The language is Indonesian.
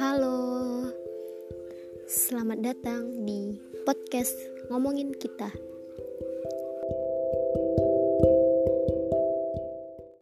Halo, selamat datang di podcast Ngomongin Kita.